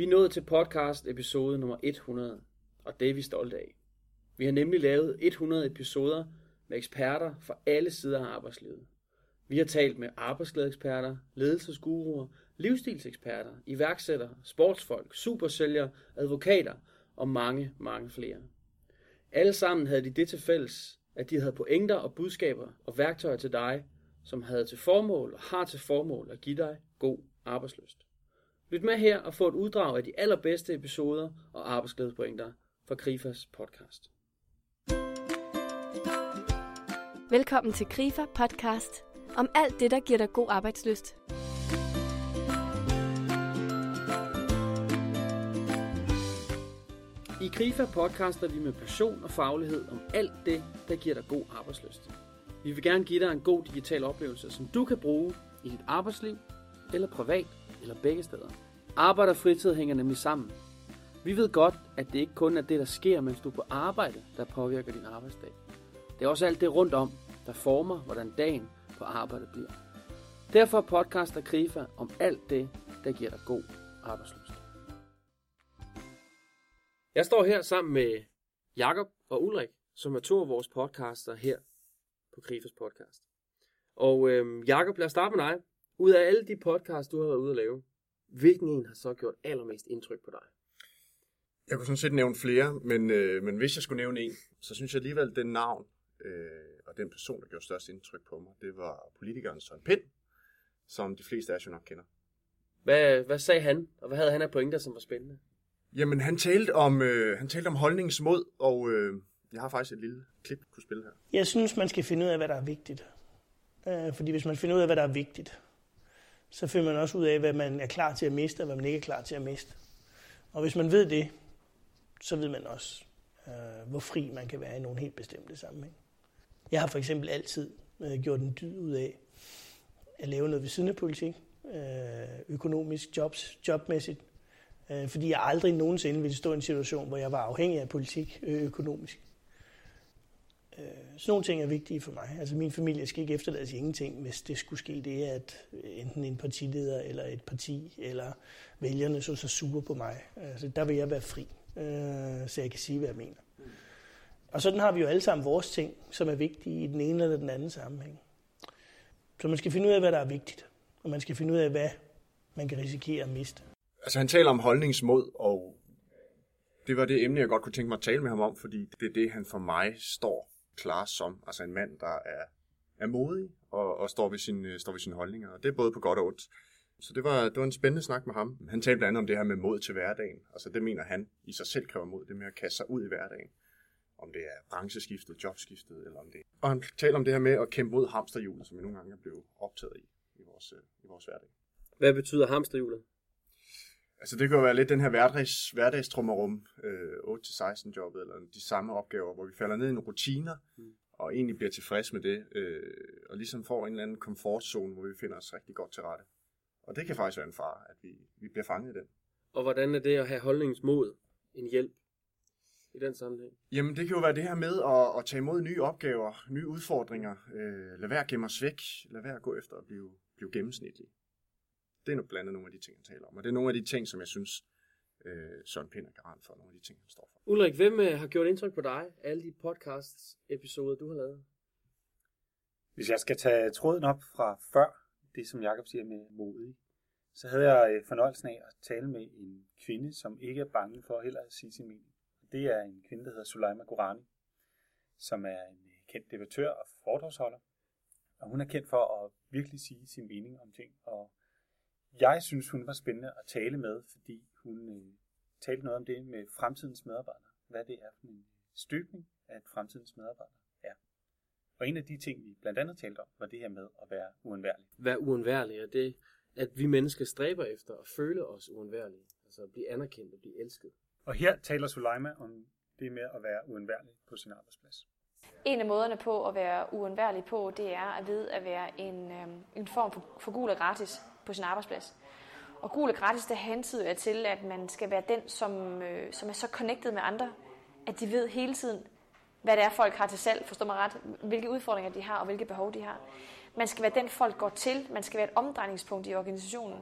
Vi er nået til podcast episode nummer 100, og det er vi stolte af. Vi har nemlig lavet 100 episoder med eksperter fra alle sider af arbejdslivet. Vi har talt med arbejdsglædeeksperter, ledelsesguruer, livsstilseksperter, iværksættere, sportsfolk, supersælgere, advokater og mange, mange flere. Alle sammen havde de det til fælles, at de havde pointer og budskaber og værktøjer til dig, som havde til formål og har til formål at give dig god arbejdsløst. Lyt med her og få et uddrag af de allerbedste episoder og arbejdsglædespointer fra Krifas podcast. Velkommen til Grifer Podcast om alt det, der giver dig god arbejdsløst. I Krifa podcaster vi med passion og faglighed om alt det, der giver dig god arbejdsløst. Vi vil gerne give dig en god digital oplevelse, som du kan bruge i dit arbejdsliv, eller privat, eller begge steder. Arbejde og fritid hænger nemlig sammen. Vi ved godt, at det ikke kun er det, der sker, mens du er på arbejde, der påvirker din arbejdsdag. Det er også alt det rundt om, der former, hvordan dagen på arbejde bliver. Derfor podcaster Krifa om alt det, der giver dig god arbejdsløst. Jeg står her sammen med Jakob og Ulrik, som er to af vores podcaster her på Krifas podcast. Og øhm, Jakob, lad os starte med dig. Ud af alle de podcasts, du har været ude at lave, hvilken en har så gjort allermest indtryk på dig? Jeg kunne sådan set nævne flere, men, øh, men hvis jeg skulle nævne en, så synes jeg alligevel, den navn øh, og den person, der gjorde størst indtryk på mig, det var politikeren Søren Pind, som de fleste af jo nok kender. Hvad, hvad sagde han, og hvad havde han af pointer, som var spændende? Jamen, han talte om, øh, han talte om holdningsmod, og øh, jeg har faktisk et lille klip, kunne spille her. Jeg synes, man skal finde ud af, hvad der er vigtigt. Øh, fordi hvis man finder ud af, hvad der er vigtigt, så finder man også ud af, hvad man er klar til at miste, og hvad man ikke er klar til at miste. Og hvis man ved det, så ved man også, øh, hvor fri man kan være i nogle helt bestemte sammenhæng. Jeg har for eksempel altid øh, gjort en dyd ud af at lave noget ved siden af politik, øh, økonomisk, jobs, jobmæssigt, øh, fordi jeg aldrig nogensinde ville stå i en situation, hvor jeg var afhængig af politik øh, økonomisk. Øh, sådan nogle ting er vigtige for mig. Altså min familie skal ikke efterlade sig ingenting, hvis det skulle ske det, at enten en partileder eller et parti eller vælgerne så så sure på mig. Altså der vil jeg være fri, øh, så jeg kan sige, hvad jeg mener. Og sådan har vi jo alle sammen vores ting, som er vigtige i den ene eller den anden sammenhæng. Så man skal finde ud af, hvad der er vigtigt, og man skal finde ud af, hvad man kan risikere at miste. Altså, han taler om holdningsmod, og det var det emne, jeg godt kunne tænke mig at tale med ham om, fordi det er det, han for mig står klar som. Altså en mand, der er, er modig og, og står, ved sin, øh, står ved sine holdninger, og det er både på godt og ondt. Så det var, det var en spændende snak med ham. Han talte blandt andet om det her med mod til hverdagen. Altså det mener han i sig selv kræver mod, det med at kaste sig ud i hverdagen. Om det er brancheskiftet, jobskiftet, eller om det Og han talte om det her med at kæmpe mod hamsterhjulet, som vi nogle gange er blevet optaget i i vores, øh, i vores hverdag. Hvad betyder hamsterhjulet? Altså det kan jo være lidt den her hverdags, hverdagstrummerum, øh, 8-16 jobbet, eller de samme opgaver, hvor vi falder ned i nogle rutiner, mm. og egentlig bliver tilfreds med det, øh, og ligesom får en eller anden komfortzone, hvor vi finder os rigtig godt til rette. Og det kan faktisk være en far, at vi, vi bliver fanget i den. Og hvordan er det at have holdningsmod en hjælp i den sammenhæng? Jamen det kan jo være det her med at, at tage imod nye opgaver, nye udfordringer, øh, lad være at gemme os væk, lad være at gå efter at blive, blive gennemsnitlig. Det er nu blandt andet nogle af de ting, han taler om. Og det er nogle af de ting, som jeg synes, øh, Søren Pind er garant for, nogle af de ting, han står for. Ulrik, hvem øh, har gjort indtryk på dig, alle de podcast-episoder, du har lavet? Hvis jeg skal tage tråden op fra før, det som Jakob siger med modig, så havde jeg øh, fornøjelsen af at tale med en kvinde, som ikke er bange for heller at sige sin mening. Det er en kvinde, der hedder Sulaima Gorani, som er en øh, kendt debattør og foredragsholder. Og hun er kendt for at virkelig sige sin mening om ting. Og jeg synes, hun var spændende at tale med, fordi hun øh, talte noget om det med fremtidens medarbejdere. Hvad det er for en støbning af fremtidens medarbejdere er. Og en af de ting, vi blandt andet talte om, var det her med at være uundværlig. Være uundværlig er det, at vi mennesker stræber efter at føle os uundværlige. Altså at blive anerkendt og blive elsket. Og her taler Sulaima om det med at være uundværlig på sin arbejdsplads. En af måderne på at være uundværlig på, det er at ved at være en, øhm, en form for, for gul og gratis på sin arbejdsplads. Og gul og gratis, det hentyder til, at man skal være den, som, øh, som er så connected med andre, at de ved hele tiden, hvad det er, folk har til salg, forstår mig ret, hvilke udfordringer de har og hvilke behov de har. Man skal være den, folk går til. Man skal være et omdrejningspunkt i organisationen.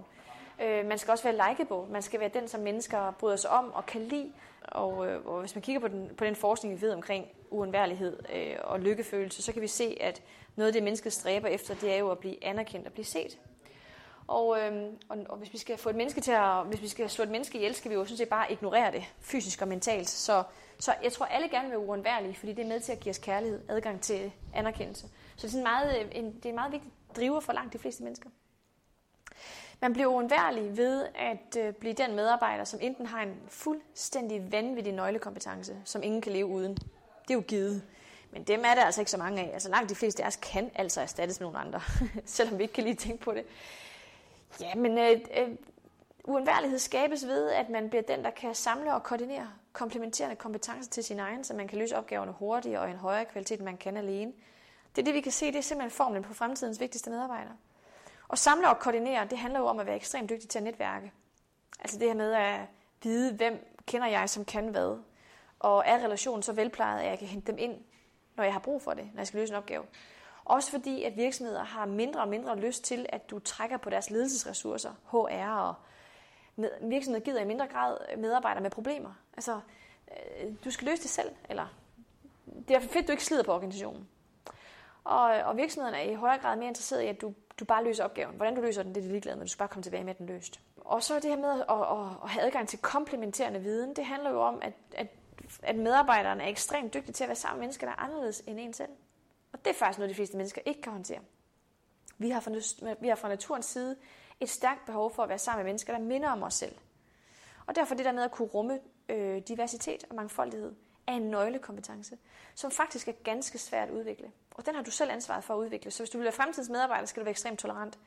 Øh, man skal også være likeable. Man skal være den, som mennesker bryder sig om og kan lide. Og, øh, og hvis man kigger på den, på den forskning, vi ved omkring uundværlighed øh, og lykkefølelse, så kan vi se, at noget af det, mennesket stræber efter, det er jo at blive anerkendt og blive set. Og, øh, og, og hvis vi skal få et menneske til at, hvis vi skal slå et menneske ihjel, skal vi jo sådan set bare ignorere det, fysisk og mentalt. Så, så jeg tror, alle gerne vil være uundværlige, fordi det er med til at give os kærlighed, adgang til anerkendelse. Så det er, sådan meget, øh, en, det er en meget vigtig driver for langt de fleste mennesker. Man bliver uundværlig ved at øh, blive den medarbejder, som enten har en fuldstændig vanvittig nøglekompetence, som ingen kan leve uden. Det er jo givet. Men dem er der altså ikke så mange af. Altså langt de fleste af os kan altså erstattes med nogle andre, selvom vi ikke kan lige tænke på det. Ja, men øh, øh, uundværlighed skabes ved, at man bliver den, der kan samle og koordinere komplementerende kompetencer til sin egen, så man kan løse opgaverne hurtigere og i en højere kvalitet, end man kan alene. Det er det, vi kan se, det er simpelthen formlen på fremtidens vigtigste medarbejdere. Og samle og koordinere, det handler jo om at være ekstremt dygtig til at netværke. Altså det her med at vide, hvem kender jeg, som kan hvad. Og er relationen så velplejet, at jeg kan hente dem ind, når jeg har brug for det, når jeg skal løse en opgave. Også fordi, at virksomheder har mindre og mindre lyst til, at du trækker på deres ledelsesressourcer, HR og med, virksomheder gider i mindre grad medarbejdere med problemer. Altså, øh, du skal løse det selv, eller det er fedt, du ikke slider på organisationen. Og, og virksomhederne er i højere grad mere interesseret i, at du, du bare løser opgaven. Hvordan du løser den, det er de ligeglade med. Du skal bare komme tilbage med den løst. Og så det her med at, at, at have adgang til komplementerende viden, det handler jo om, at, at, at medarbejderne er ekstremt dygtige til at være sammen med mennesker, der er anderledes end en selv. Og det er faktisk noget, de fleste mennesker ikke kan håndtere. Vi har fra, vi har fra naturens side et stærkt behov for at være sammen med mennesker, der minder om os selv. Og derfor det der med at kunne rumme øh, diversitet og mangfoldighed, er en nøglekompetence, som faktisk er ganske svært at udvikle. Og den har du selv ansvaret for at udvikle. Så hvis du vil være fremtidens medarbejder, skal du være ekstremt tolerant.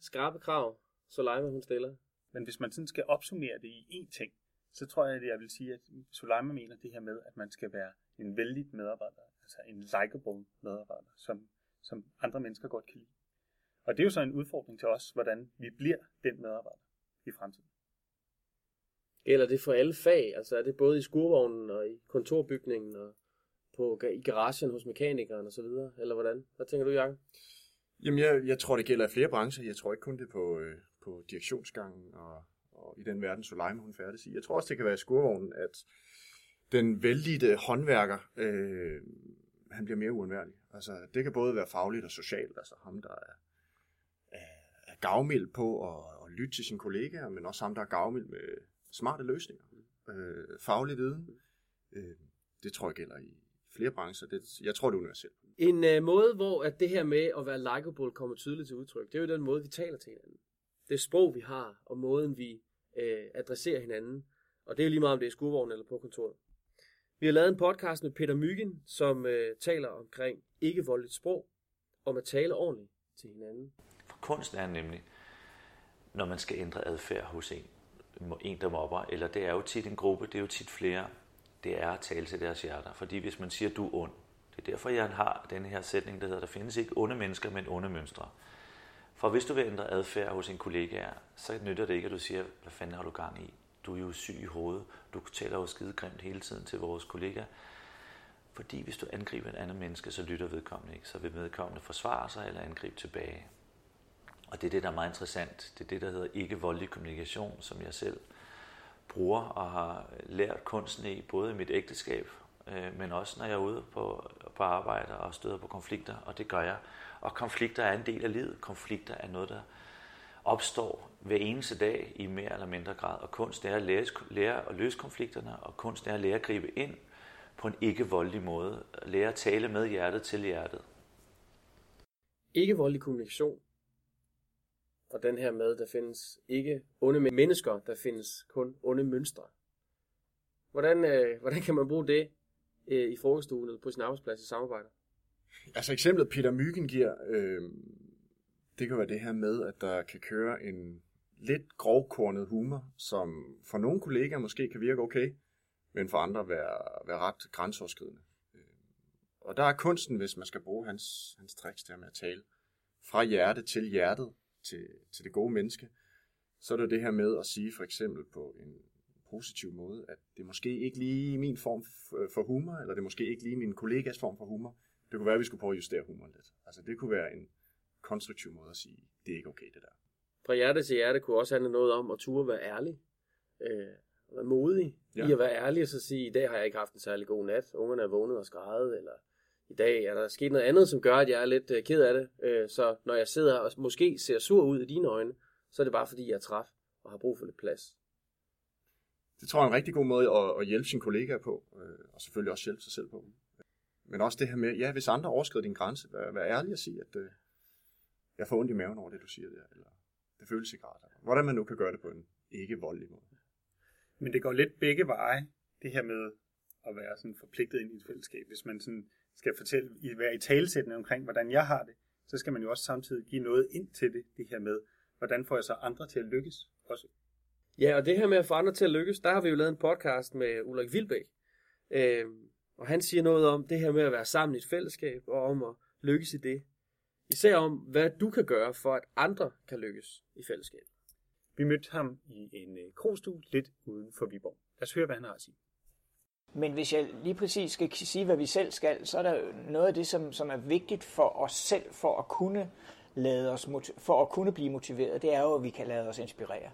Skarpe krav, så Leima hun stiller. Men hvis man sådan skal opsummere det i én ting, så tror jeg, at jeg vil sige, at Soleima mener det her med, at man skal være en vældig medarbejder, altså en likable medarbejder, som, som andre mennesker godt kan lide. Og det er jo så en udfordring til os, hvordan vi bliver den medarbejder i fremtiden. Gælder det for alle fag? Altså er det både i skurvognen og i kontorbygningen og på, i garagen hos mekanikeren og så videre? Eller hvordan? Hvad tænker du, Jacob? Jamen, jeg, jeg tror, det gælder i flere brancher. Jeg tror ikke kun det på, øh, på direktionsgangen og, og i den verden, Soleima hun færdes i. Jeg tror også, det kan være i skurvognen, at den vældige håndværker, øh, han bliver mere uundværlig. Altså, det kan både være fagligt og socialt. Altså ham, der er, er, er gavmild på at, at lytte til sine kollegaer, men også ham, der er gavmild med smarte løsninger. Øh, faglig viden. Øh, det tror jeg gælder i flere brancher. Det, jeg tror, det er universelt. En øh, måde, hvor at det her med at være likable kommer tydeligt til udtryk, det er jo den måde, vi taler til hinanden. Det sprog, vi har, og måden, vi øh, adresserer hinanden. Og det er jo lige meget, om det er i skurvognen eller på kontoret. Vi har lavet en podcast med Peter Myggen, som øh, taler omkring ikke-voldeligt sprog, om at tale ordentligt til hinanden. For kunst er nemlig, når man skal ændre adfærd hos en, en der mobber, eller det er jo tit en gruppe, det er jo tit flere, det er at tale til deres hjerter. Fordi hvis man siger, du er ond, det er derfor, jeg har den her sætning, der hedder, der findes ikke onde mennesker, men onde mønstre. For hvis du vil ændre adfærd hos en kollega, så nytter det ikke, at du siger, hvad fanden har du gang i? Du er jo syg i hovedet. Du taler jo skide grimt hele tiden til vores kollega. Fordi hvis du angriber en anden menneske, så lytter vedkommende ikke. Så vil vedkommende forsvare sig eller angribe tilbage. Og det er det, der er meget interessant. Det er det, der hedder ikke-voldelig kommunikation, som jeg selv bruger og har lært kunsten i, både i mit ægteskab, øh, men også når jeg er ude på, på arbejde og støder på konflikter, og det gør jeg. Og konflikter er en del af livet. Konflikter er noget, der opstår hver eneste dag i mere eller mindre grad. Og kunst er at lære, lære at løse konflikterne, og kunst er at lære at gribe ind på en ikke-voldelig måde. Lære at tale med hjertet til hjertet. Ikke-voldelig kommunikation. Og den her med, der findes ikke onde mennesker, der findes kun onde mønstre. Hvordan, øh, hvordan kan man bruge det øh, i frokoststuen på sin arbejdsplads i samarbejde? Altså eksemplet Peter Myggen giver, øh, det kan være det her med, at der kan køre en lidt grovkornet humor, som for nogle kollegaer måske kan virke okay, men for andre være, være ret grænseoverskridende. Øh, og der er kunsten, hvis man skal bruge hans, hans tricks der med at tale fra hjerte til hjertet til, til det gode menneske, så er det det her med at sige for eksempel på en positiv måde, at det er måske ikke lige min form øh, for humor, eller det er måske ikke lige min kollegas form for humor. Det kunne være, at vi skulle prøve at justere humoren lidt. Altså det kunne være en konstruktiv måde at sige, det er ikke okay det der. fra hjerte til hjerte kunne også handle noget om at turde være ærlig. Øh, være modig ja. i at være ærlig og så sige, i dag har jeg ikke haft en særlig god nat. Ungerne er vågnet og skrejet, eller i dag er der sket noget andet, som gør, at jeg er lidt øh, ked af det. Øh, så når jeg sidder og måske ser sur ud i dine øjne, så er det bare fordi, jeg er træt og har brug for lidt plads. Det tror jeg er en rigtig god måde at, at hjælpe sine kollegaer på, øh, og selvfølgelig også hjælpe sig selv på. Men også det her med, ja, hvis andre overskrider din grænse, vær, vær ærlig og sige, at øh, jeg får ondt i maven over det, du siger der, eller det føles ikke rart. Hvordan man nu kan gøre det på en ikke voldelig måde. Men det går lidt begge veje, det her med at være sådan forpligtet ind i et fællesskab. Hvis man sådan skal fortælle, være i talesættende omkring, hvordan jeg har det, så skal man jo også samtidig give noget ind til det, det her med, hvordan får jeg så andre til at lykkes også. Ja, og det her med at få andre til at lykkes, der har vi jo lavet en podcast med Ulrik Vilbæk. Øh, og han siger noget om det her med at være sammen i et fællesskab, og om at lykkes i det. Især om, hvad du kan gøre for, at andre kan lykkes i fællesskab. Vi mødte ham i en øh, krogstue lidt uden for Viborg. Lad os høre, hvad han har at sige. Men hvis jeg lige præcis skal sige, hvad vi selv skal, så er der noget af det, som, som er vigtigt for os selv, for at kunne lade os, for at kunne blive motiveret, det er jo, at vi kan lade os inspirere.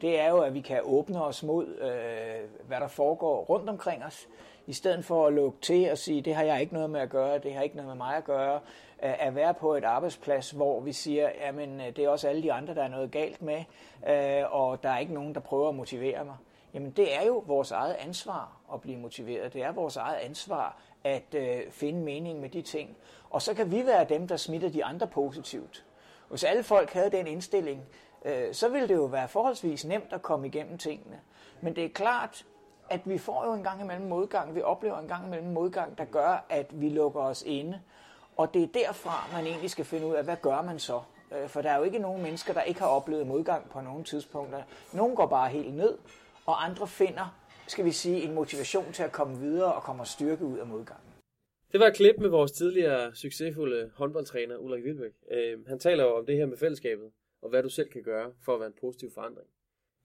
Det er jo, at vi kan åbne os mod, øh, hvad der foregår rundt omkring os, i stedet for at lukke til og sige, det har jeg ikke noget med at gøre, det har ikke noget med mig at gøre, at være på et arbejdsplads, hvor vi siger, jamen øh, det er også alle de andre, der er noget galt med, øh, og der er ikke nogen, der prøver at motivere mig. Jamen det er jo vores eget ansvar at blive motiveret. Det er vores eget ansvar at øh, finde mening med de ting. Og så kan vi være dem, der smitter de andre positivt. Hvis alle folk havde den indstilling, øh, så ville det jo være forholdsvis nemt at komme igennem tingene. Men det er klart, at vi får jo en gang imellem modgang, vi oplever en gang imellem modgang, der gør, at vi lukker os inde. Og det er derfra, man egentlig skal finde ud af, hvad gør man så? Øh, for der er jo ikke nogen mennesker, der ikke har oplevet modgang på nogle tidspunkter. Nogle går bare helt ned, og andre finder, skal vi sige, en motivation til at komme videre og komme styrke ud af modgangen. Det var et klip med vores tidligere succesfulde håndboldtræner Ulrik Vilbæk. Øh, han taler jo om det her med fællesskabet, og hvad du selv kan gøre for at være en positiv forandring.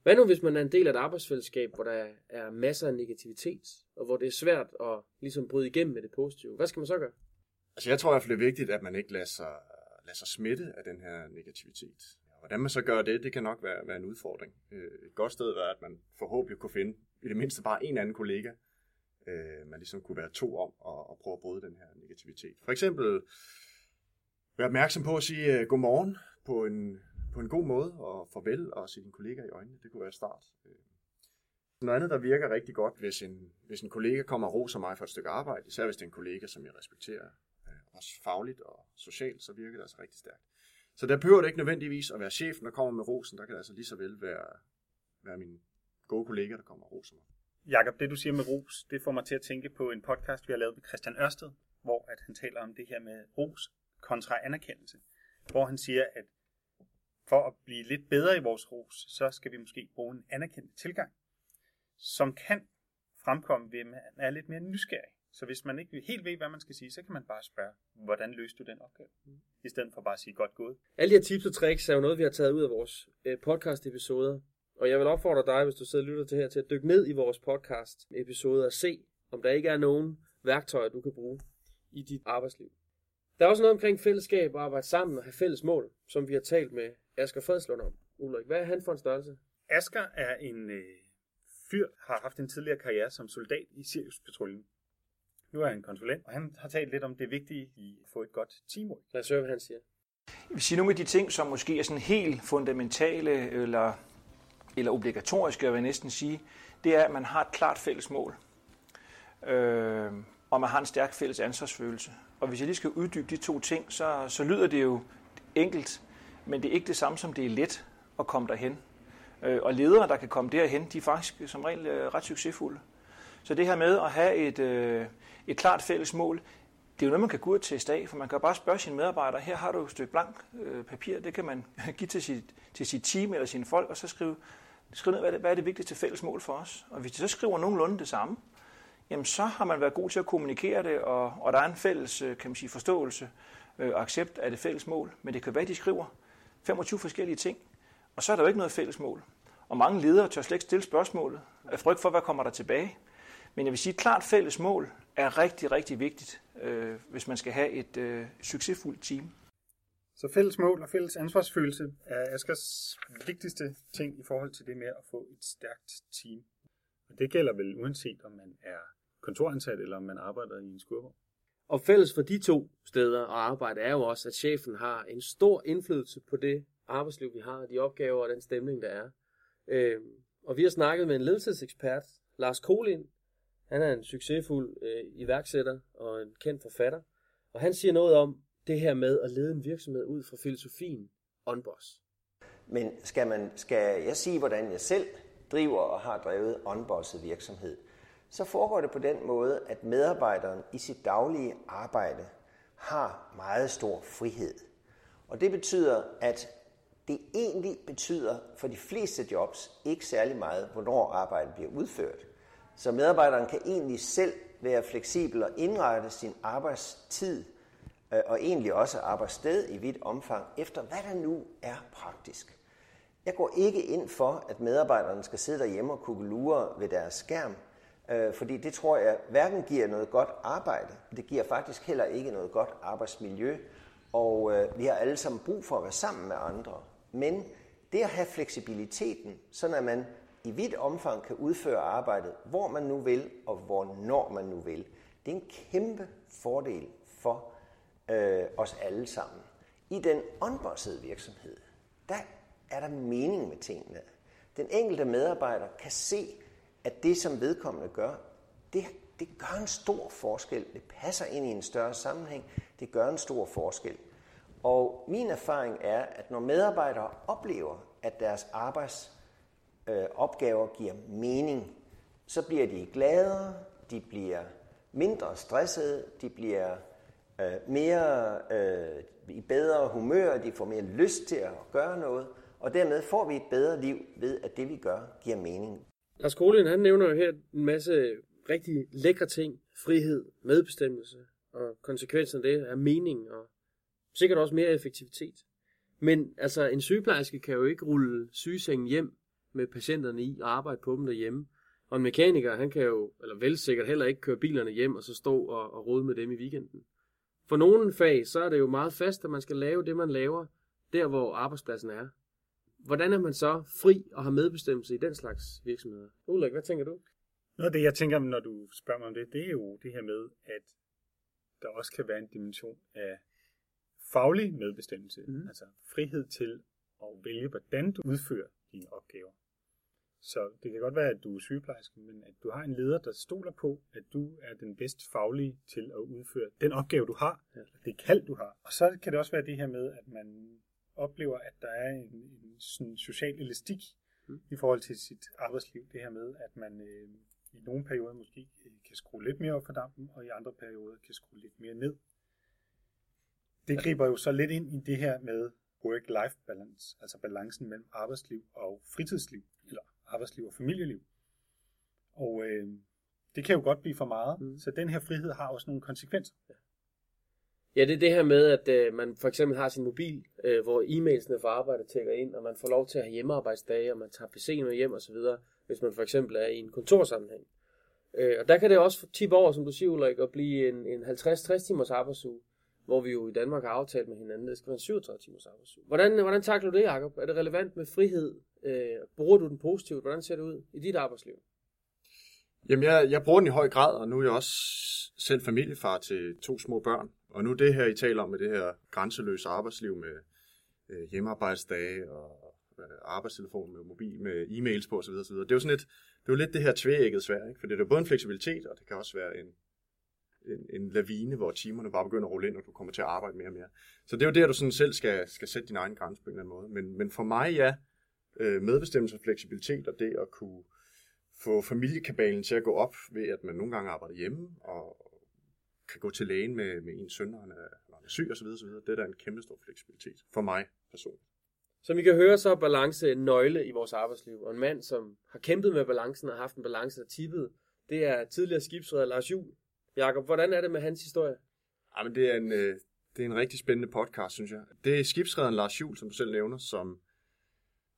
Hvad nu, hvis man er en del af et arbejdsfællesskab, hvor der er masser af negativitet, og hvor det er svært at ligesom bryde igennem med det positive? Hvad skal man så gøre? Altså jeg tror i hvert fald, det er vigtigt, at man ikke lader sig, lader sig smitte af den her negativitet. Hvordan man så gør det, det kan nok være, være en udfordring. Øh, et godt sted er, at man forhåbentlig kunne finde i det mindste bare en anden kollega, øh, man ligesom kunne være to om og, og prøve at bryde den her negativitet. For eksempel være opmærksom på at sige øh, godmorgen på en, på en god måde, og farvel og se din kollega i øjnene. Det kunne være et start. Øh, noget andet, der virker rigtig godt, hvis en, hvis en kollega kommer og roser mig for et stykke arbejde, især hvis det er en kollega, som jeg respekterer, også fagligt og socialt, så virker det altså rigtig stærkt. Så der behøver det ikke nødvendigvis at være chefen, der kommer med rosen. Der kan det altså lige så vel være, være min gode kollega, der kommer og roser mig. Jakob, det du siger med ros, det får mig til at tænke på en podcast, vi har lavet med Christian Ørsted, hvor at han taler om det her med ros kontra anerkendelse. Hvor han siger, at for at blive lidt bedre i vores ros, så skal vi måske bruge en anerkendt tilgang, som kan fremkomme ved, at man er lidt mere nysgerrig. Så hvis man ikke helt ved, hvad man skal sige, så kan man bare spørge, hvordan løste du den opgave? I stedet for bare at sige godt gået. Alle de her tips og tricks er jo noget, vi har taget ud af vores øh, podcast-episoder. Og jeg vil opfordre dig, hvis du sidder og lytter til her, til at dykke ned i vores podcast-episoder og se, om der ikke er nogen værktøjer, du kan bruge i dit arbejdsliv. Der er også noget omkring fællesskab og arbejde sammen og have fælles mål, som vi har talt med Asger Fredslund om. Ulrik, hvad er han for en størrelse? Asger er en øh, fyr, har haft en tidligere karriere som soldat i Sirius-patruljen. Nu er han konsulent, og han har talt lidt om det vigtige i at få et godt teamwork. Lad os høre, hvad han siger. Jeg vil sige nogle af de ting, som måske er sådan helt fundamentale eller, eller obligatoriske, jeg vil næsten sige, det er, at man har et klart fælles mål. Øh, og man har en stærk fælles ansvarsfølelse. Og hvis jeg lige skal uddybe de to ting, så, så lyder det jo enkelt, men det er ikke det samme som det er let at komme derhen. Øh, og ledere, der kan komme derhen, de er faktisk som regel øh, ret succesfulde. Så det her med at have et, øh, et klart fælles mål, det er jo noget, man kan gå ud til af, for man kan bare spørge sine medarbejdere, her har du et stykke blank øh, papir, det kan man give til sit, til sit team eller sine folk, og så skrive, skrive ned, hvad er, det, hvad er det vigtigste fælles mål for os. Og hvis de så skriver nogenlunde det samme, jamen så har man været god til at kommunikere det, og, og der er en fælles øh, kan man sige, forståelse øh, og accept af det fælles mål. Men det kan være, at de skriver 25 forskellige ting, og så er der jo ikke noget fælles mål. Og mange ledere tør slet ikke stille spørgsmålet af frygt for, hvad kommer der tilbage. Men jeg vil sige, at klart fælles mål er rigtig, rigtig vigtigt, øh, hvis man skal have et øh, succesfuldt team. Så fælles mål og fælles ansvarsfølelse er Askers vigtigste ting i forhold til det med at få et stærkt team. Og det gælder vel uanset om man er kontoransat eller om man arbejder i en skurvogn. Og fælles for de to steder at arbejde er jo også, at chefen har en stor indflydelse på det arbejdsliv, vi har, de opgaver og den stemning, der er. Øh, og vi har snakket med en ledelsesekspert, Lars Kolin. Han er en succesfuld øh, iværksætter og en kendt forfatter. Og han siger noget om det her med at lede en virksomhed ud fra filosofien OnBoss. Men skal, man, skal jeg sige, hvordan jeg selv driver og har drevet onbosset virksomhed, så foregår det på den måde, at medarbejderen i sit daglige arbejde har meget stor frihed. Og det betyder, at det egentlig betyder for de fleste jobs ikke særlig meget, hvornår arbejdet bliver udført. Så medarbejderen kan egentlig selv være fleksibel og indrette sin arbejdstid øh, og egentlig også arbejdssted i vidt omfang efter, hvad der nu er praktisk. Jeg går ikke ind for, at medarbejderne skal sidde derhjemme og kugelure ved deres skærm, øh, fordi det tror jeg hverken giver noget godt arbejde, det giver faktisk heller ikke noget godt arbejdsmiljø, og øh, vi har alle sammen brug for at være sammen med andre. Men det at have fleksibiliteten, så at man i vidt omfang kan udføre arbejdet, hvor man nu vil, og hvornår man nu vil, det er en kæmpe fordel for øh, os alle sammen. I den onbossede virksomhed, der er der mening med tingene. Den enkelte medarbejder kan se, at det, som vedkommende gør, det, det gør en stor forskel. Det passer ind i en større sammenhæng. Det gør en stor forskel. Og min erfaring er, at når medarbejdere oplever, at deres arbejds øh, opgaver giver mening, så bliver de gladere, de bliver mindre stressede, de bliver øh, mere øh, i bedre humør, de får mere lyst til at gøre noget, og dermed får vi et bedre liv ved, at det vi gør giver mening. Lars Kolin, han nævner jo her en masse rigtig lækre ting. Frihed, medbestemmelse, og konsekvensen af det er mening og Sikkert også mere effektivitet. Men altså, en sygeplejerske kan jo ikke rulle sygesengen hjem med patienterne i og arbejde på dem derhjemme. Og en mekaniker, han kan jo, eller vel sikkert heller ikke køre bilerne hjem og så stå og, og rode med dem i weekenden. For nogle fag, så er det jo meget fast, at man skal lave det, man laver, der hvor arbejdspladsen er. Hvordan er man så fri og har medbestemmelse i den slags virksomheder? Ulrik, hvad tænker du? Noget af det, jeg tænker, når du spørger mig om det, det er jo det her med, at der også kan være en dimension af faglig medbestemmelse, mm. altså frihed til at vælge, hvordan du udfører dine opgaver. Så det kan godt være, at du er sygeplejerske, men at du har en leder, der stoler på, at du er den bedst faglige til at udføre den opgave, du har, ja. det kald, du har. Og så kan det også være det her med, at man oplever, at der er en, en sådan social elastik mm. i forhold til sit arbejdsliv. Det her med, at man øh, i nogle perioder måske øh, kan skrue lidt mere op for dampen, og i andre perioder kan skrue lidt mere ned det griber jo så lidt ind i det her med work-life balance, altså balancen mellem arbejdsliv og fritidsliv, arbejdsliv og familieliv. Og øh, det kan jo godt blive for meget, mm. så den her frihed har også nogle konsekvenser. Ja, det er det her med, at øh, man for eksempel har sin mobil, øh, hvor e-mailsene fra arbejde tækker ind, og man får lov til at have hjemmearbejdsdage, og man tager PC'en med hjem osv., hvis man for eksempel er i en kontorsammenhæng. Øh, og der kan det også tippe over, som du siger, Ulrik, at blive en, en 50-60 timers arbejdsuge hvor vi jo i Danmark har aftalt med hinanden, at det skal være en 37 timers arbejdsuge. Hvordan, hvordan takler du det, Jacob? Er det relevant med frihed? Øh, bruger du den positivt? Hvordan ser det ud i dit arbejdsliv? Jamen, jeg, jeg bruger den i høj grad, og nu er jeg også selv familiefar til to små børn. Og nu det her, I taler om med det her grænseløse arbejdsliv med øh, hjemmearbejdsdage og øh, arbejdstelefon med mobil med e-mails på osv. osv. Det er jo sådan lidt, det er jo lidt det her tvægget svært, ikke? for det er jo både en fleksibilitet, og det kan også være en, en, en lavine, hvor timerne bare begynder at rulle ind, og du kommer til at arbejde mere og mere. Så det er jo der, du sådan selv skal, skal sætte din egen grænse på en eller anden måde. Men, men for mig, ja, øh, medbestemmelse og fleksibilitet, og det at kunne få familiekabalen til at gå op ved, at man nogle gange arbejder hjemme, og kan gå til lægen med, med en søn, når han er, når han er syg osv., osv. Det er da en kæmpe stor fleksibilitet for mig personligt. Som vi kan høre, så er balance en nøgle i vores arbejdsliv. Og en mand, som har kæmpet med balancen og haft en balance, der tippet, det er tidligere skibsredder Lars Juhl, Jakob, hvordan er det med hans historie? men det, er en, øh, det er en rigtig spændende podcast, synes jeg. Det er skibsrederen Lars Juhl, som du selv nævner, som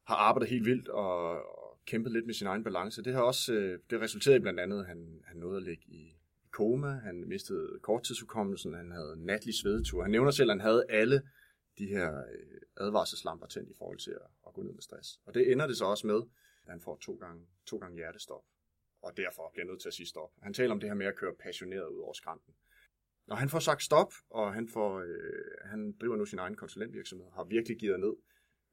har arbejdet helt vildt og, og kæmpet lidt med sin egen balance. Det har også øh, det resulteret i blandt andet, at han, han nåede at ligge i koma, han mistede korttidsudkommelsen, han havde natlig svedetur. Han nævner selv, at han havde alle de her øh, advarselslamper tændt i forhold til at, at gå ned med stress. Og det ender det så også med, at han får to gange, to gange hjertestop, og derfor bliver nødt til at sige stop. Han taler om det her med at køre passioneret ud over skrænten. Når han får sagt stop, og han, får, øh, han driver nu sin egen konsulentvirksomhed, har virkelig givet ned,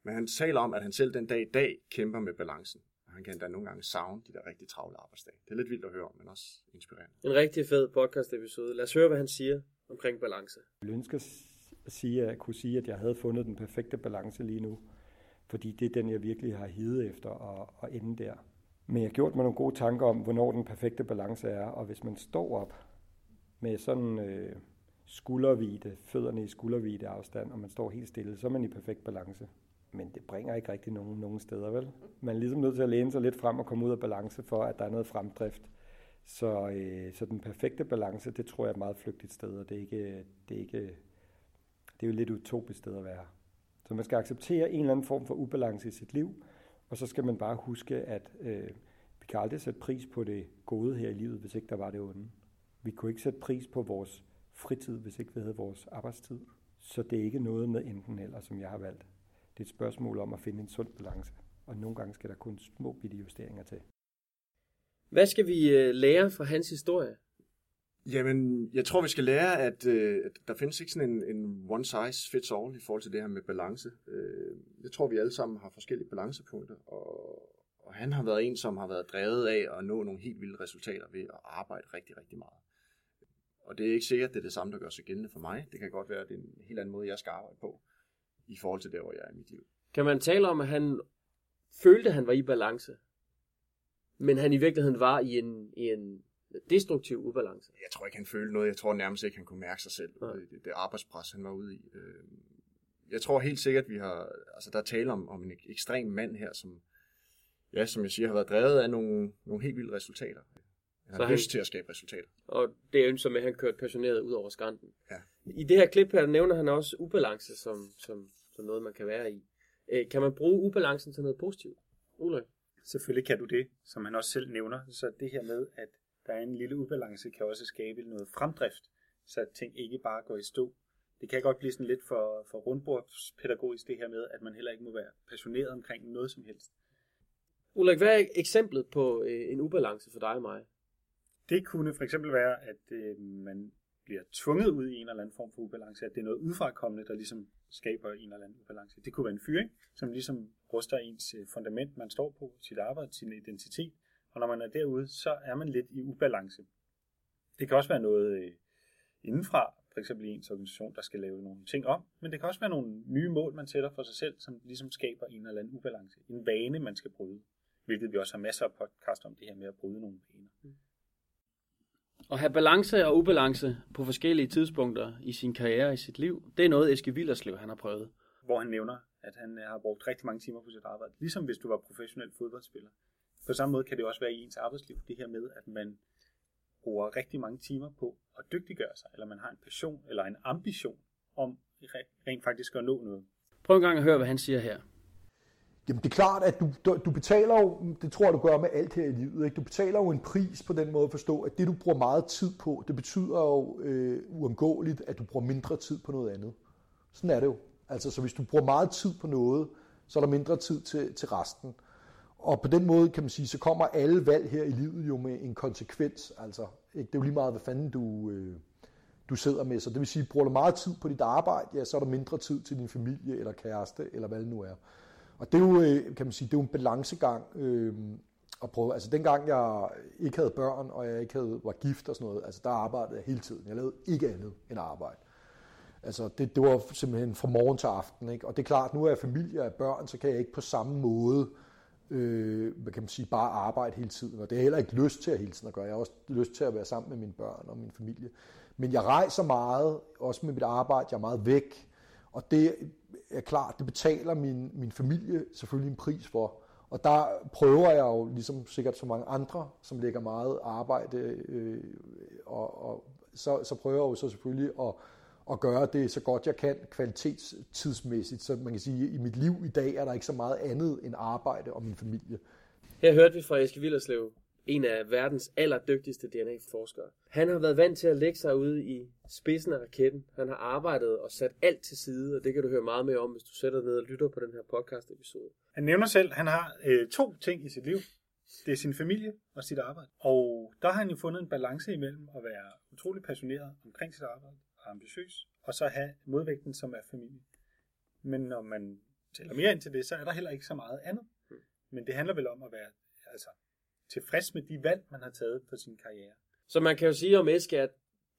men han taler om, at han selv den dag i dag kæmper med balancen. Og han kan da nogle gange savne de der rigtig travle arbejdsdage. Det er lidt vildt at høre om, men også inspirerende. En rigtig fed podcast episode. Lad os høre, hvad han siger omkring balance. Jeg ønsker at sige, at jeg kunne sige, at jeg havde fundet den perfekte balance lige nu. Fordi det er den, jeg virkelig har hidet efter at, at ende der. Men jeg har gjort mig nogle gode tanker om, hvornår den perfekte balance er. Og hvis man står op med sådan øh, skuldervide, fødderne i skuldervide afstand, og man står helt stille, så er man i perfekt balance. Men det bringer ikke rigtig nogen, nogen steder, vel? Man er ligesom nødt til at læne sig lidt frem og komme ud af balance for, at der er noget fremdrift. Så, øh, så den perfekte balance, det tror jeg er et meget flygtigt sted, og det er, ikke, det er, ikke, det er jo lidt utopisk sted at være. Så man skal acceptere en eller anden form for ubalance i sit liv, og så skal man bare huske, at øh, vi kan aldrig sætte pris på det gode her i livet, hvis ikke der var det onde. Vi kunne ikke sætte pris på vores fritid, hvis ikke vi havde vores arbejdstid. Så det er ikke noget med enten eller, som jeg har valgt. Det er et spørgsmål om at finde en sund balance, og nogle gange skal der kun små bitte justeringer til. Hvad skal vi øh, lære fra hans historie? Jamen, jeg tror, vi skal lære, at, øh, at der findes ikke sådan en, en one size fits all i forhold til det her med balance. Øh, jeg tror, vi alle sammen har forskellige balancepunkter, og, og han har været en, som har været drevet af at nå nogle helt vilde resultater ved at arbejde rigtig, rigtig meget. Og det er ikke sikkert, at det er det samme, der gør sig gældende for mig. Det kan godt være, at det er en helt anden måde, jeg skal arbejde på i forhold til der, hvor jeg er i mit liv. Kan man tale om, at han følte, at han var i balance, men han i virkeligheden var i en, i en destruktiv ubalance? Jeg tror ikke, han følte noget. Jeg tror nærmest ikke, han kunne mærke sig selv. Ja. Det, det arbejdspres, han var ude i. Øh, jeg tror helt sikkert, vi har, altså der er tale om, om en ekstrem mand her, som, ja, som jeg siger, har været drevet af nogle, nogle helt vilde resultater. Han har lyst til at skabe resultater. Og det ønsker med, at han kørte passioneret ud over skrænten. Ja. I det her klip her nævner han også ubalance som, som, som noget, man kan være i. Øh, kan man bruge ubalancen til noget positivt? Ulrik? Selvfølgelig kan du det, som han også selv nævner. Så det her med, at der er en lille ubalance, kan også skabe noget fremdrift, så ting ikke bare går i stå. Det kan godt blive sådan lidt for, for rundbordspædagogisk det her med, at man heller ikke må være passioneret omkring noget som helst. Ulrik, hvad er eksemplet på øh, en ubalance for dig og mig? Det kunne for eksempel være, at øh, man bliver tvunget ud i en eller anden form for ubalance, at det er noget udfrakommende, der ligesom skaber en eller anden ubalance. Det kunne være en fyring, som ligesom ruster ens øh, fundament, man står på, sit arbejde, sin identitet, og når man er derude, så er man lidt i ubalance. Det kan også være noget øh, indenfra, for eksempel i ens organisation, der skal lave nogle ting om, men det kan også være nogle nye mål, man sætter for sig selv, som ligesom skaber en eller anden ubalance. En vane, man skal bryde, hvilket vi også har masser af podcast om det her med at bryde nogle vaner. Mm. At have balance og ubalance på forskellige tidspunkter i sin karriere i sit liv, det er noget Eske Villerslev han har prøvet. Hvor han nævner, at han har brugt rigtig mange timer på sit arbejde, ligesom hvis du var professionel fodboldspiller. På samme måde kan det også være i ens arbejdsliv, det her med, at man bruger rigtig mange timer på at dygtiggøre sig, eller man har en passion eller en ambition om rent faktisk at nå noget. Prøv en gang at høre, hvad han siger her. Jamen det er klart, at du, du, du betaler jo, det tror jeg, du gør med alt her i livet, ikke? du betaler jo en pris på den måde at forstå, at det du bruger meget tid på, det betyder jo øh, uundgåeligt, at du bruger mindre tid på noget andet. Sådan er det jo. Altså, så hvis du bruger meget tid på noget, så er der mindre tid til, til resten. Og på den måde, kan man sige, så kommer alle valg her i livet jo med en konsekvens. Altså, ikke? Det er jo lige meget, hvad fanden du, øh, du sidder med. Så det vil sige, bruger du meget tid på dit arbejde, ja, så er der mindre tid til din familie eller kæreste, eller hvad det nu er. Og det er jo, øh, kan man sige, det er jo en balancegang øh, at prøve. Altså dengang jeg ikke havde børn, og jeg ikke havde, var gift og sådan noget, altså der arbejdede jeg hele tiden. Jeg lavede ikke andet end arbejde. Altså det, det var simpelthen fra morgen til aften. Ikke? Og det er klart, nu er jeg familie og børn, så kan jeg ikke på samme måde øh, hvad kan man sige, bare arbejde hele tiden. Og det er heller ikke lyst til at hele tiden at gøre. Jeg har også lyst til at være sammen med mine børn og min familie. Men jeg rejser meget, også med mit arbejde. Jeg er meget væk. Og det er klart, det betaler min, min familie selvfølgelig en pris for. Og der prøver jeg jo, ligesom sikkert så mange andre, som lægger meget arbejde, øh, og, og så, så prøver jeg jo så selvfølgelig at, at gøre det så godt jeg kan kvalitetstidsmæssigt. Så man kan sige, at i mit liv i dag er der ikke så meget andet end arbejde og min familie. Her hørte vi fra Eske Villerslev en af verdens allerdygtigste DNA-forskere. Han har været vant til at lægge sig ude i spidsen af raketten. Han har arbejdet og sat alt til side, og det kan du høre meget mere om, hvis du sætter dig ned og lytter på den her podcast-episode. Han nævner selv, at han har øh, to ting i sit liv. Det er sin familie og sit arbejde. Og der har han jo fundet en balance imellem at være utrolig passioneret omkring sit arbejde og ambitiøs, og så have modvægten, som er familie. Men når man tæller mere ind til det, så er der heller ikke så meget andet. Men det handler vel om at være altså, tilfreds med de valg, man har taget på sin karriere. Så man kan jo sige om Eske, at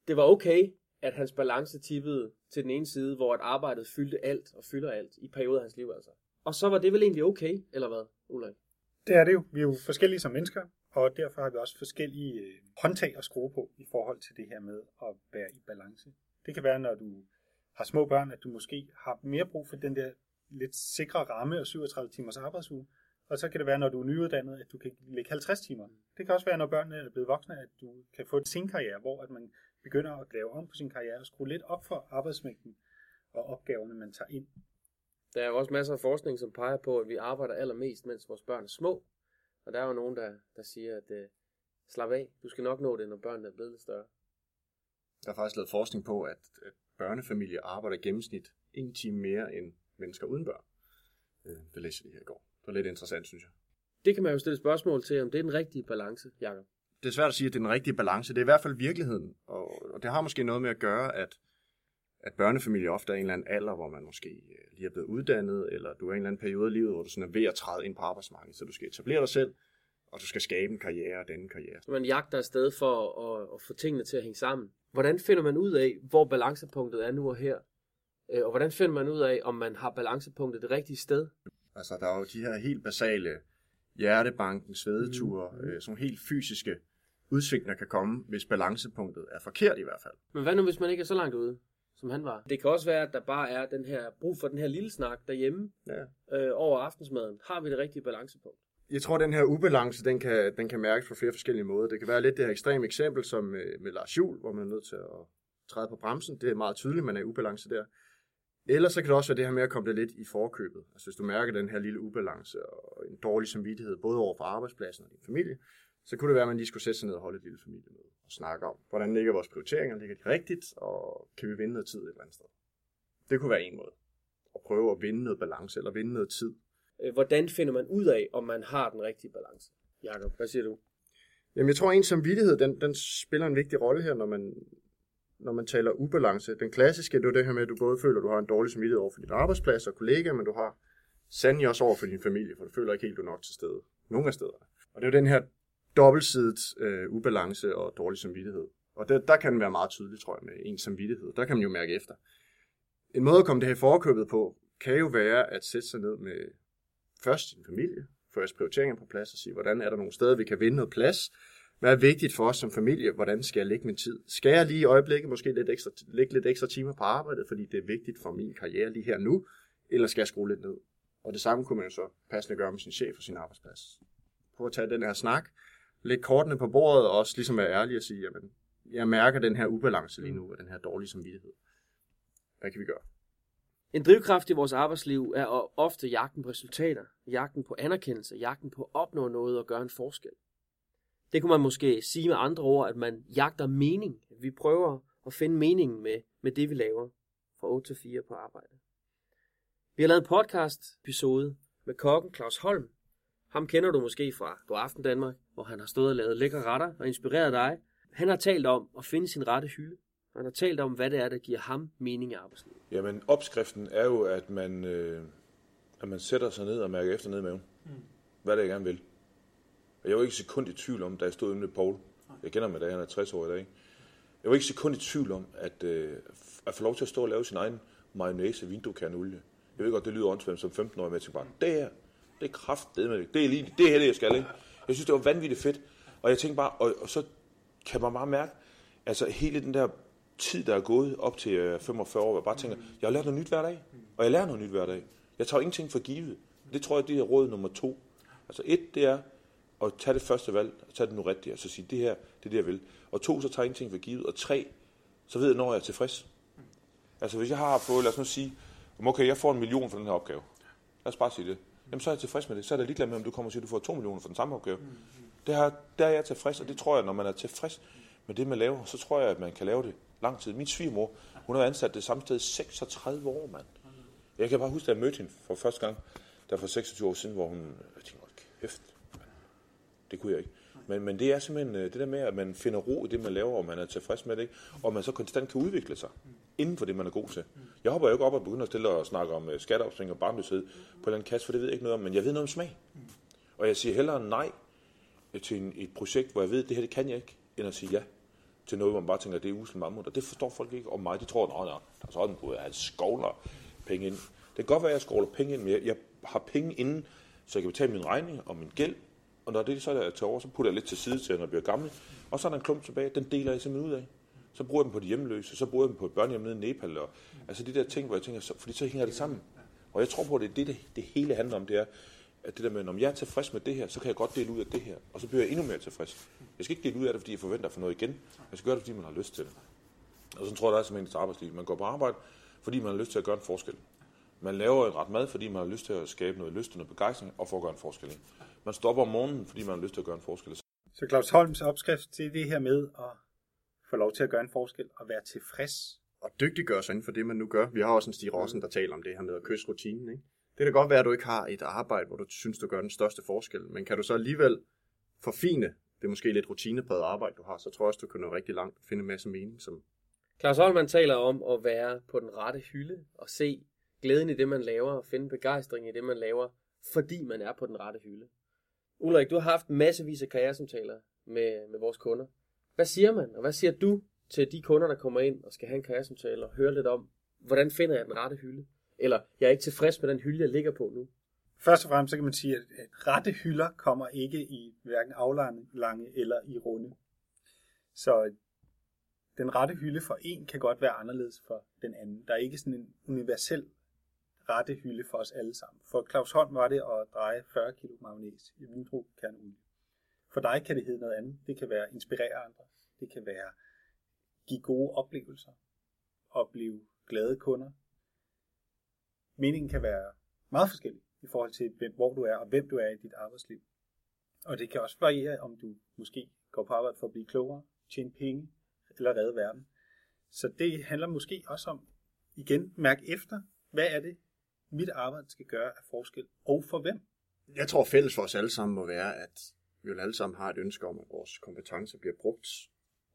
det var okay, at hans balance tippede til den ene side, hvor at arbejdet fyldte alt og fylder alt i perioder af hans liv altså. Og så var det vel egentlig okay, eller hvad, Ulrik? Det er det jo. Vi er jo forskellige som mennesker, og derfor har vi også forskellige øh, håndtag at skrue på i forhold til det her med at være i balance. Det kan være, når du har små børn, at du måske har mere brug for den der lidt sikre ramme og 37 timers arbejdsuge, og så kan det være, når du er nyuddannet, at du kan lægge 50 timer. Det kan også være, når børnene er blevet voksne, at du kan få sin karriere, hvor at man begynder at lave om på sin karriere og skrue lidt op for arbejdsmængden og opgaverne, man tager ind. Der er jo også masser af forskning, som peger på, at vi arbejder allermest, mens vores børn er små. Og der er jo nogen, der, der siger, at uh, slap af, du skal nok nå det, når børnene er blevet lidt større. Der er faktisk lavet forskning på, at, at børnefamilier arbejder i gennemsnit en time mere end mennesker uden børn. Øh, det læste lige her i går. Det var lidt interessant, synes jeg. Det kan man jo stille spørgsmål til, om det er den rigtige balance, Jacob. Det er svært at sige, at det er den rigtige balance. Det er i hvert fald virkeligheden. Og, og det har måske noget med at gøre, at, at børnefamilier ofte er en eller anden alder, hvor man måske øh, lige er blevet uddannet, eller du er i en eller anden periode af livet, hvor du sådan er ved at træde ind på arbejdsmarkedet, så du skal etablere dig selv, og du skal skabe en karriere og denne karriere. Så man jagter afsted for at, at få tingene til at hænge sammen. Hvordan finder man ud af, hvor balancepunktet er nu og her? Øh, og hvordan finder man ud af, om man har balancepunktet det rigtige sted? Altså, der er jo de her helt basale hjertebanken, svedeture, mm. øh, sådan helt fysiske udsving, der kan komme, hvis balancepunktet er forkert i hvert fald. Men hvad nu, hvis man ikke er så langt ude, som han var? Det kan også være, at der bare er den her brug for den her lille snak derhjemme ja. øh, over aftensmaden. Har vi det rigtige balancepunkt? Jeg tror, at den her ubalance, den kan, den kan mærkes på flere forskellige måder. Det kan være lidt det her ekstreme eksempel, som med, med Lars Juhl, hvor man er nødt til at træde på bremsen. Det er meget tydeligt, man er i ubalance der. Eller så kan det også være det her med at komme det lidt i forkøbet. Altså hvis du mærker den her lille ubalance og en dårlig samvittighed, både over for arbejdspladsen og din familie, så kunne det være, at man lige skulle sætte sig ned og holde et lille familiemøde og snakke om, hvordan ligger vores prioriteringer, ligger de rigtigt, og kan vi vinde noget tid et eller andet sted. Det kunne være en måde. At prøve at vinde noget balance, eller vinde noget tid. Øh, hvordan finder man ud af, om man har den rigtige balance? Jakob, hvad siger du? Jamen, jeg tror, at en samvittighed, den, den spiller en vigtig rolle her, når man, når man taler ubalance. Den klassiske, det er det her med, at du både føler, at du har en dårlig samvittighed over for din arbejdsplads og kollega, men du har sandelig også over for din familie, for du føler ikke helt, du er nok til stede. Nogle af stederne. Og det er jo den her dobbeltsidet øh, ubalance og dårlig samvittighed. Og det, der kan den være meget tydelig, tror jeg, med en samvittighed. Der kan man jo mærke efter. En måde at komme det her forkøbet på, kan jo være at sætte sig ned med først sin familie, først prioriteringer på plads og sige, hvordan er der nogle steder, vi kan vinde noget plads, hvad er vigtigt for os som familie? Hvordan skal jeg lægge min tid? Skal jeg lige i øjeblikket måske lidt ekstra, lægge lidt ekstra timer på arbejdet, fordi det er vigtigt for min karriere lige her nu? Eller skal jeg skrue lidt ned? Og det samme kunne man jo så passende gøre med sin chef og sin arbejdsplads. Prøv at tage den her snak, lægge kortene på bordet og også ligesom være ærlig og sige, jamen, jeg mærker den her ubalance lige nu, og den her dårlige samvittighed. Hvad kan vi gøre? En drivkraft i vores arbejdsliv er ofte jagten på resultater, jagten på anerkendelse, jagten på at opnå noget og gøre en forskel. Det kunne man måske sige med andre ord, at man jagter mening. Vi prøver at finde meningen med, med det, vi laver fra 8 til 4 på arbejde. Vi har lavet en podcast episode med kokken Claus Holm. Ham kender du måske fra God Aften Danmark, hvor han har stået og lavet lækre retter og inspireret dig. Han har talt om at finde sin rette hylde. Han har talt om, hvad det er, der giver ham mening i arbejdslivet. Jamen, opskriften er jo, at man, øh, at man sætter sig ned og mærker efter ned i maven. Mm. Hvad det er, jeg gerne vil. Og jeg var ikke sekund i tvivl om, da jeg stod inde med Paul. Jeg kender ham i dag, han er 60 år i dag. Jeg var ikke sekund i tvivl om, at, øh, at få lov til at stå og lave sin egen mayonnaise vinduekernolie. Jeg ved godt, det lyder åndssvagt som 15-årig, men jeg tænkte bare, det her, det er kraft, det, med, det er lige det her, det jeg skal, ikke? Jeg synes, det var vanvittigt fedt. Og jeg tænkte bare, og, og så kan man bare mærke, altså hele den der tid, der er gået op til øh, 45 år, hvor jeg bare tænker, jeg har lært noget nyt hver dag, og jeg lærer noget nyt hver dag. Jeg tager ingenting for givet. Det tror jeg, det er råd nummer to. Altså et, det er, og tage det første valg, og tage det nu rigtigt, og så sige, det her, det er det, jeg vil. Og to, så tager jeg ingenting for givet. Og tre, så ved jeg, når jeg er tilfreds. Altså hvis jeg har fået, lad os nu sige, okay, jeg får en million for den her opgave. Lad os bare sige det. Jamen så er jeg tilfreds med det. Så er det ligeglad med, om du kommer og siger, at du får to millioner for den samme opgave. Det, her, der er jeg tilfreds, og det tror jeg, når man er tilfreds med det, man laver, så tror jeg, at man kan lave det lang tid. Min svigermor, hun har været ansat det samme sted 36 år, mand. Jeg kan bare huske, at jeg mødte hende for første gang, der for 26 år siden, hvor hun, jeg tænkte, "Hold kæft det kunne jeg ikke. Men, men det er simpelthen øh, det der med, at man finder ro i det, man laver, og man er tilfreds med det, ikke? og man så konstant kan udvikle sig inden for det, man er god til. Jeg hopper jo ikke op og begynder at stille og snakke om øh, skatteopsving og barnløshed på en eller anden kasse, for det ved jeg ikke noget om, men jeg ved noget om smag. Og jeg siger hellere nej øh, til en, et projekt, hvor jeg ved, at det her det kan jeg ikke, end at sige ja til noget, hvor man bare tænker, at det er usel mammut. Og det forstår folk ikke om mig. De tror, at der er sådan, at han skovler penge ind. Det kan godt være, at jeg skovler penge ind, men jeg, jeg har penge inden, så jeg kan betale min regning og min gæld. Og når det så er til over, så putter jeg lidt til side til, når jeg bliver gammel. Og så er der en klump tilbage, den deler jeg simpelthen ud af. Så bruger jeg dem på de hjemløse, så bruger jeg dem på et børnehjem nede i Nepal. Og, altså de der ting, hvor jeg tænker, så, fordi så hænger det sammen. Og jeg tror på, at det er det, det, det hele handler om, det er, at det der med, om jeg er tilfreds med det her, så kan jeg godt dele ud af det her. Og så bliver jeg endnu mere tilfreds. Jeg skal ikke dele ud af det, fordi jeg forventer at få noget igen. Jeg skal gøre det, fordi man har lyst til det. Og så tror jeg, der er simpelthen til arbejdsliv. Man går på arbejde, fordi man har lyst til at gøre en forskel. Man laver et ret mad, fordi man har lyst til at skabe noget lyst og noget begejstring, og for at gøre en forskel. Man stopper om morgenen, fordi man har lyst til at gøre en forskel. Så Claus Holms opskrift til det her med at få lov til at gøre en forskel og være tilfreds. Og dygtiggøre sig inden for det, man nu gør. Vi har også en Stig Rossen, der taler om det her med at kysse rutinen. Ikke? Det kan godt være, at du ikke har et arbejde, hvor du synes, du gør den største forskel. Men kan du så alligevel forfine det måske lidt rutinepræget arbejde, du har, så tror jeg også, du kan nå rigtig langt og finde en masse mening. Som... Claus Holman taler om at være på den rette hylde og se glæden i det, man laver, og finde begejstring i det, man laver, fordi man er på den rette hylde. Ulrik, du har haft massevis af karrieresamtaler med, med vores kunder. Hvad siger man, og hvad siger du til de kunder, der kommer ind og skal have en karrieresamtale og høre lidt om, hvordan finder jeg den rette hylde? Eller, jeg er ikke tilfreds med den hylde, jeg ligger på nu. Først og fremmest så kan man sige, at rette hylder kommer ikke i hverken aflange eller i runde. Så den rette hylde for en kan godt være anderledes for den anden. Der er ikke sådan en universel rette hylde for os alle sammen. For Claus Holm var det at dreje 40 kg magnæs i vindruekerneolie. For dig kan det hedde noget andet. Det kan være inspirere andre. Det kan være give gode oplevelser. Opleve glade kunder. Meningen kan være meget forskellig i forhold til, hvem, hvor du er og hvem du er i dit arbejdsliv. Og det kan også variere, om du måske går på arbejde for at blive klogere, tjene penge eller redde verden. Så det handler måske også om, igen, mærk efter, hvad er det, mit arbejde skal gøre af forskel, og for hvem? Jeg tror fælles for os alle sammen må være, at vi jo alle sammen har et ønske om, at vores kompetencer bliver brugt,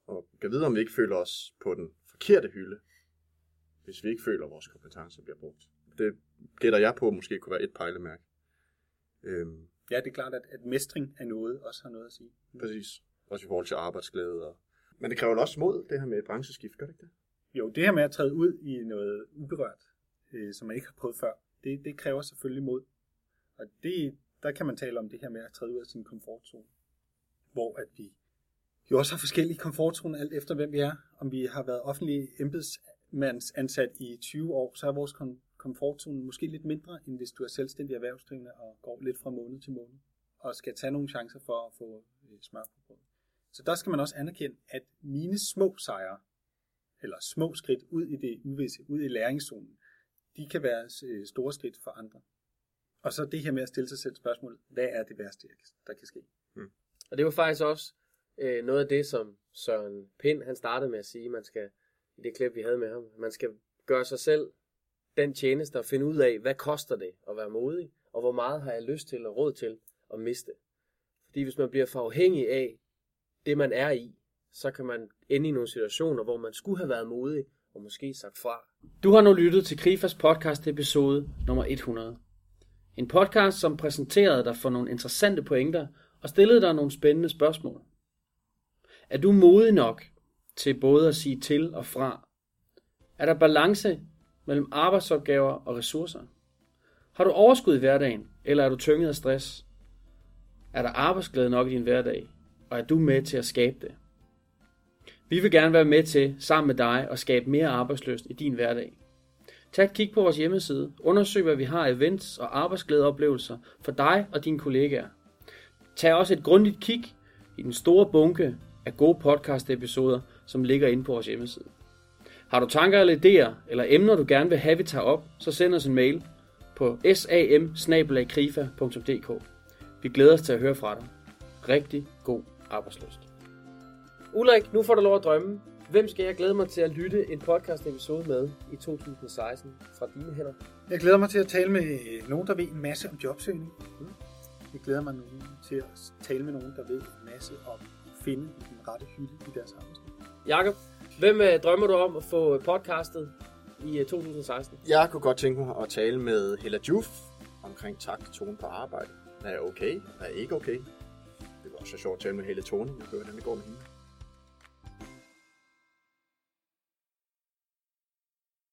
og kan vide, om vi ikke føler os på den forkerte hylde, hvis vi ikke føler, at vores kompetencer bliver brugt. Det gætter jeg på, måske kunne være et pejlemærke. Øhm. Ja, det er klart, at, at mestring af noget også har noget at sige. Præcis. Også i forhold til arbejdsglæde. Og... Men det kræver også mod, det her med brancheskift, gør det ikke det? Jo, det her med at træde ud i noget uberørt, øh, som man ikke har prøvet før, det, det kræver selvfølgelig mod. Og det, der kan man tale om det her med at træde ud af sin komfortzone. Hvor at vi jo også har forskellige komfortzoner, alt efter hvem vi er. Om vi har været offentlige embedsmandsansat i 20 år, så er vores komfortzone måske lidt mindre, end hvis du er selvstændig erhvervsdrivende og går lidt fra måned til måned, og skal tage nogle chancer for at få øh, smør på brød. Så der skal man også anerkende, at mine små sejre, eller små skridt ud i det uvisse, ud i læringszonen, de kan være øh, store skridt for andre. Og så det her med at stille sig selv spørgsmål, hvad er det værste, der kan ske? Hmm. Og det var faktisk også øh, noget af det, som Søren Pind, han startede med at sige, man skal, i det klip, vi havde med ham, man skal gøre sig selv den tjeneste at finde ud af, hvad koster det at være modig, og hvor meget har jeg lyst til og råd til at miste. Fordi hvis man bliver for afhængig af det, man er i, så kan man ende i nogle situationer, hvor man skulle have været modig og måske sagt fra. Du har nu lyttet til Krifas podcast episode nummer 100. En podcast, som præsenterede dig for nogle interessante pointer og stillede dig nogle spændende spørgsmål. Er du modig nok til både at sige til og fra? Er der balance mellem arbejdsopgaver og ressourcer? Har du overskud i hverdagen, eller er du tynget af stress? Er der arbejdsglæde nok i din hverdag, og er du med til at skabe det? Vi vil gerne være med til, sammen med dig, at skabe mere arbejdsløst i din hverdag. Tag et kig på vores hjemmeside, undersøg hvad vi har af events og arbejdsglædeoplevelser for dig og dine kollegaer. Tag også et grundigt kig i den store bunke af gode podcast episoder, som ligger inde på vores hjemmeside. Har du tanker eller idéer, eller emner du gerne vil have, vi tager op, så send os en mail på sam Vi glæder os til at høre fra dig. rigtig god arbejdsløst. Ulrik, nu får du lov at drømme. Hvem skal jeg glæde mig til at lytte en podcast episode med i 2016 fra dine hænder? Jeg glæder mig til at tale med nogen, der ved en masse om jobsøgning. Jeg glæder mig nogen til at tale med nogen, der ved en masse om at finde den rette hylde i deres arbejdsliv. Jakob, hvem øh, drømmer du om at få podcastet i øh, 2016? Jeg kunne godt tænke mig at tale med Hella Juf omkring takt og tone på arbejde. Er okay? Hvad er ikke okay? Det var også sjovt at tale med Helle Tone. Jeg hører, hvordan det går med hende.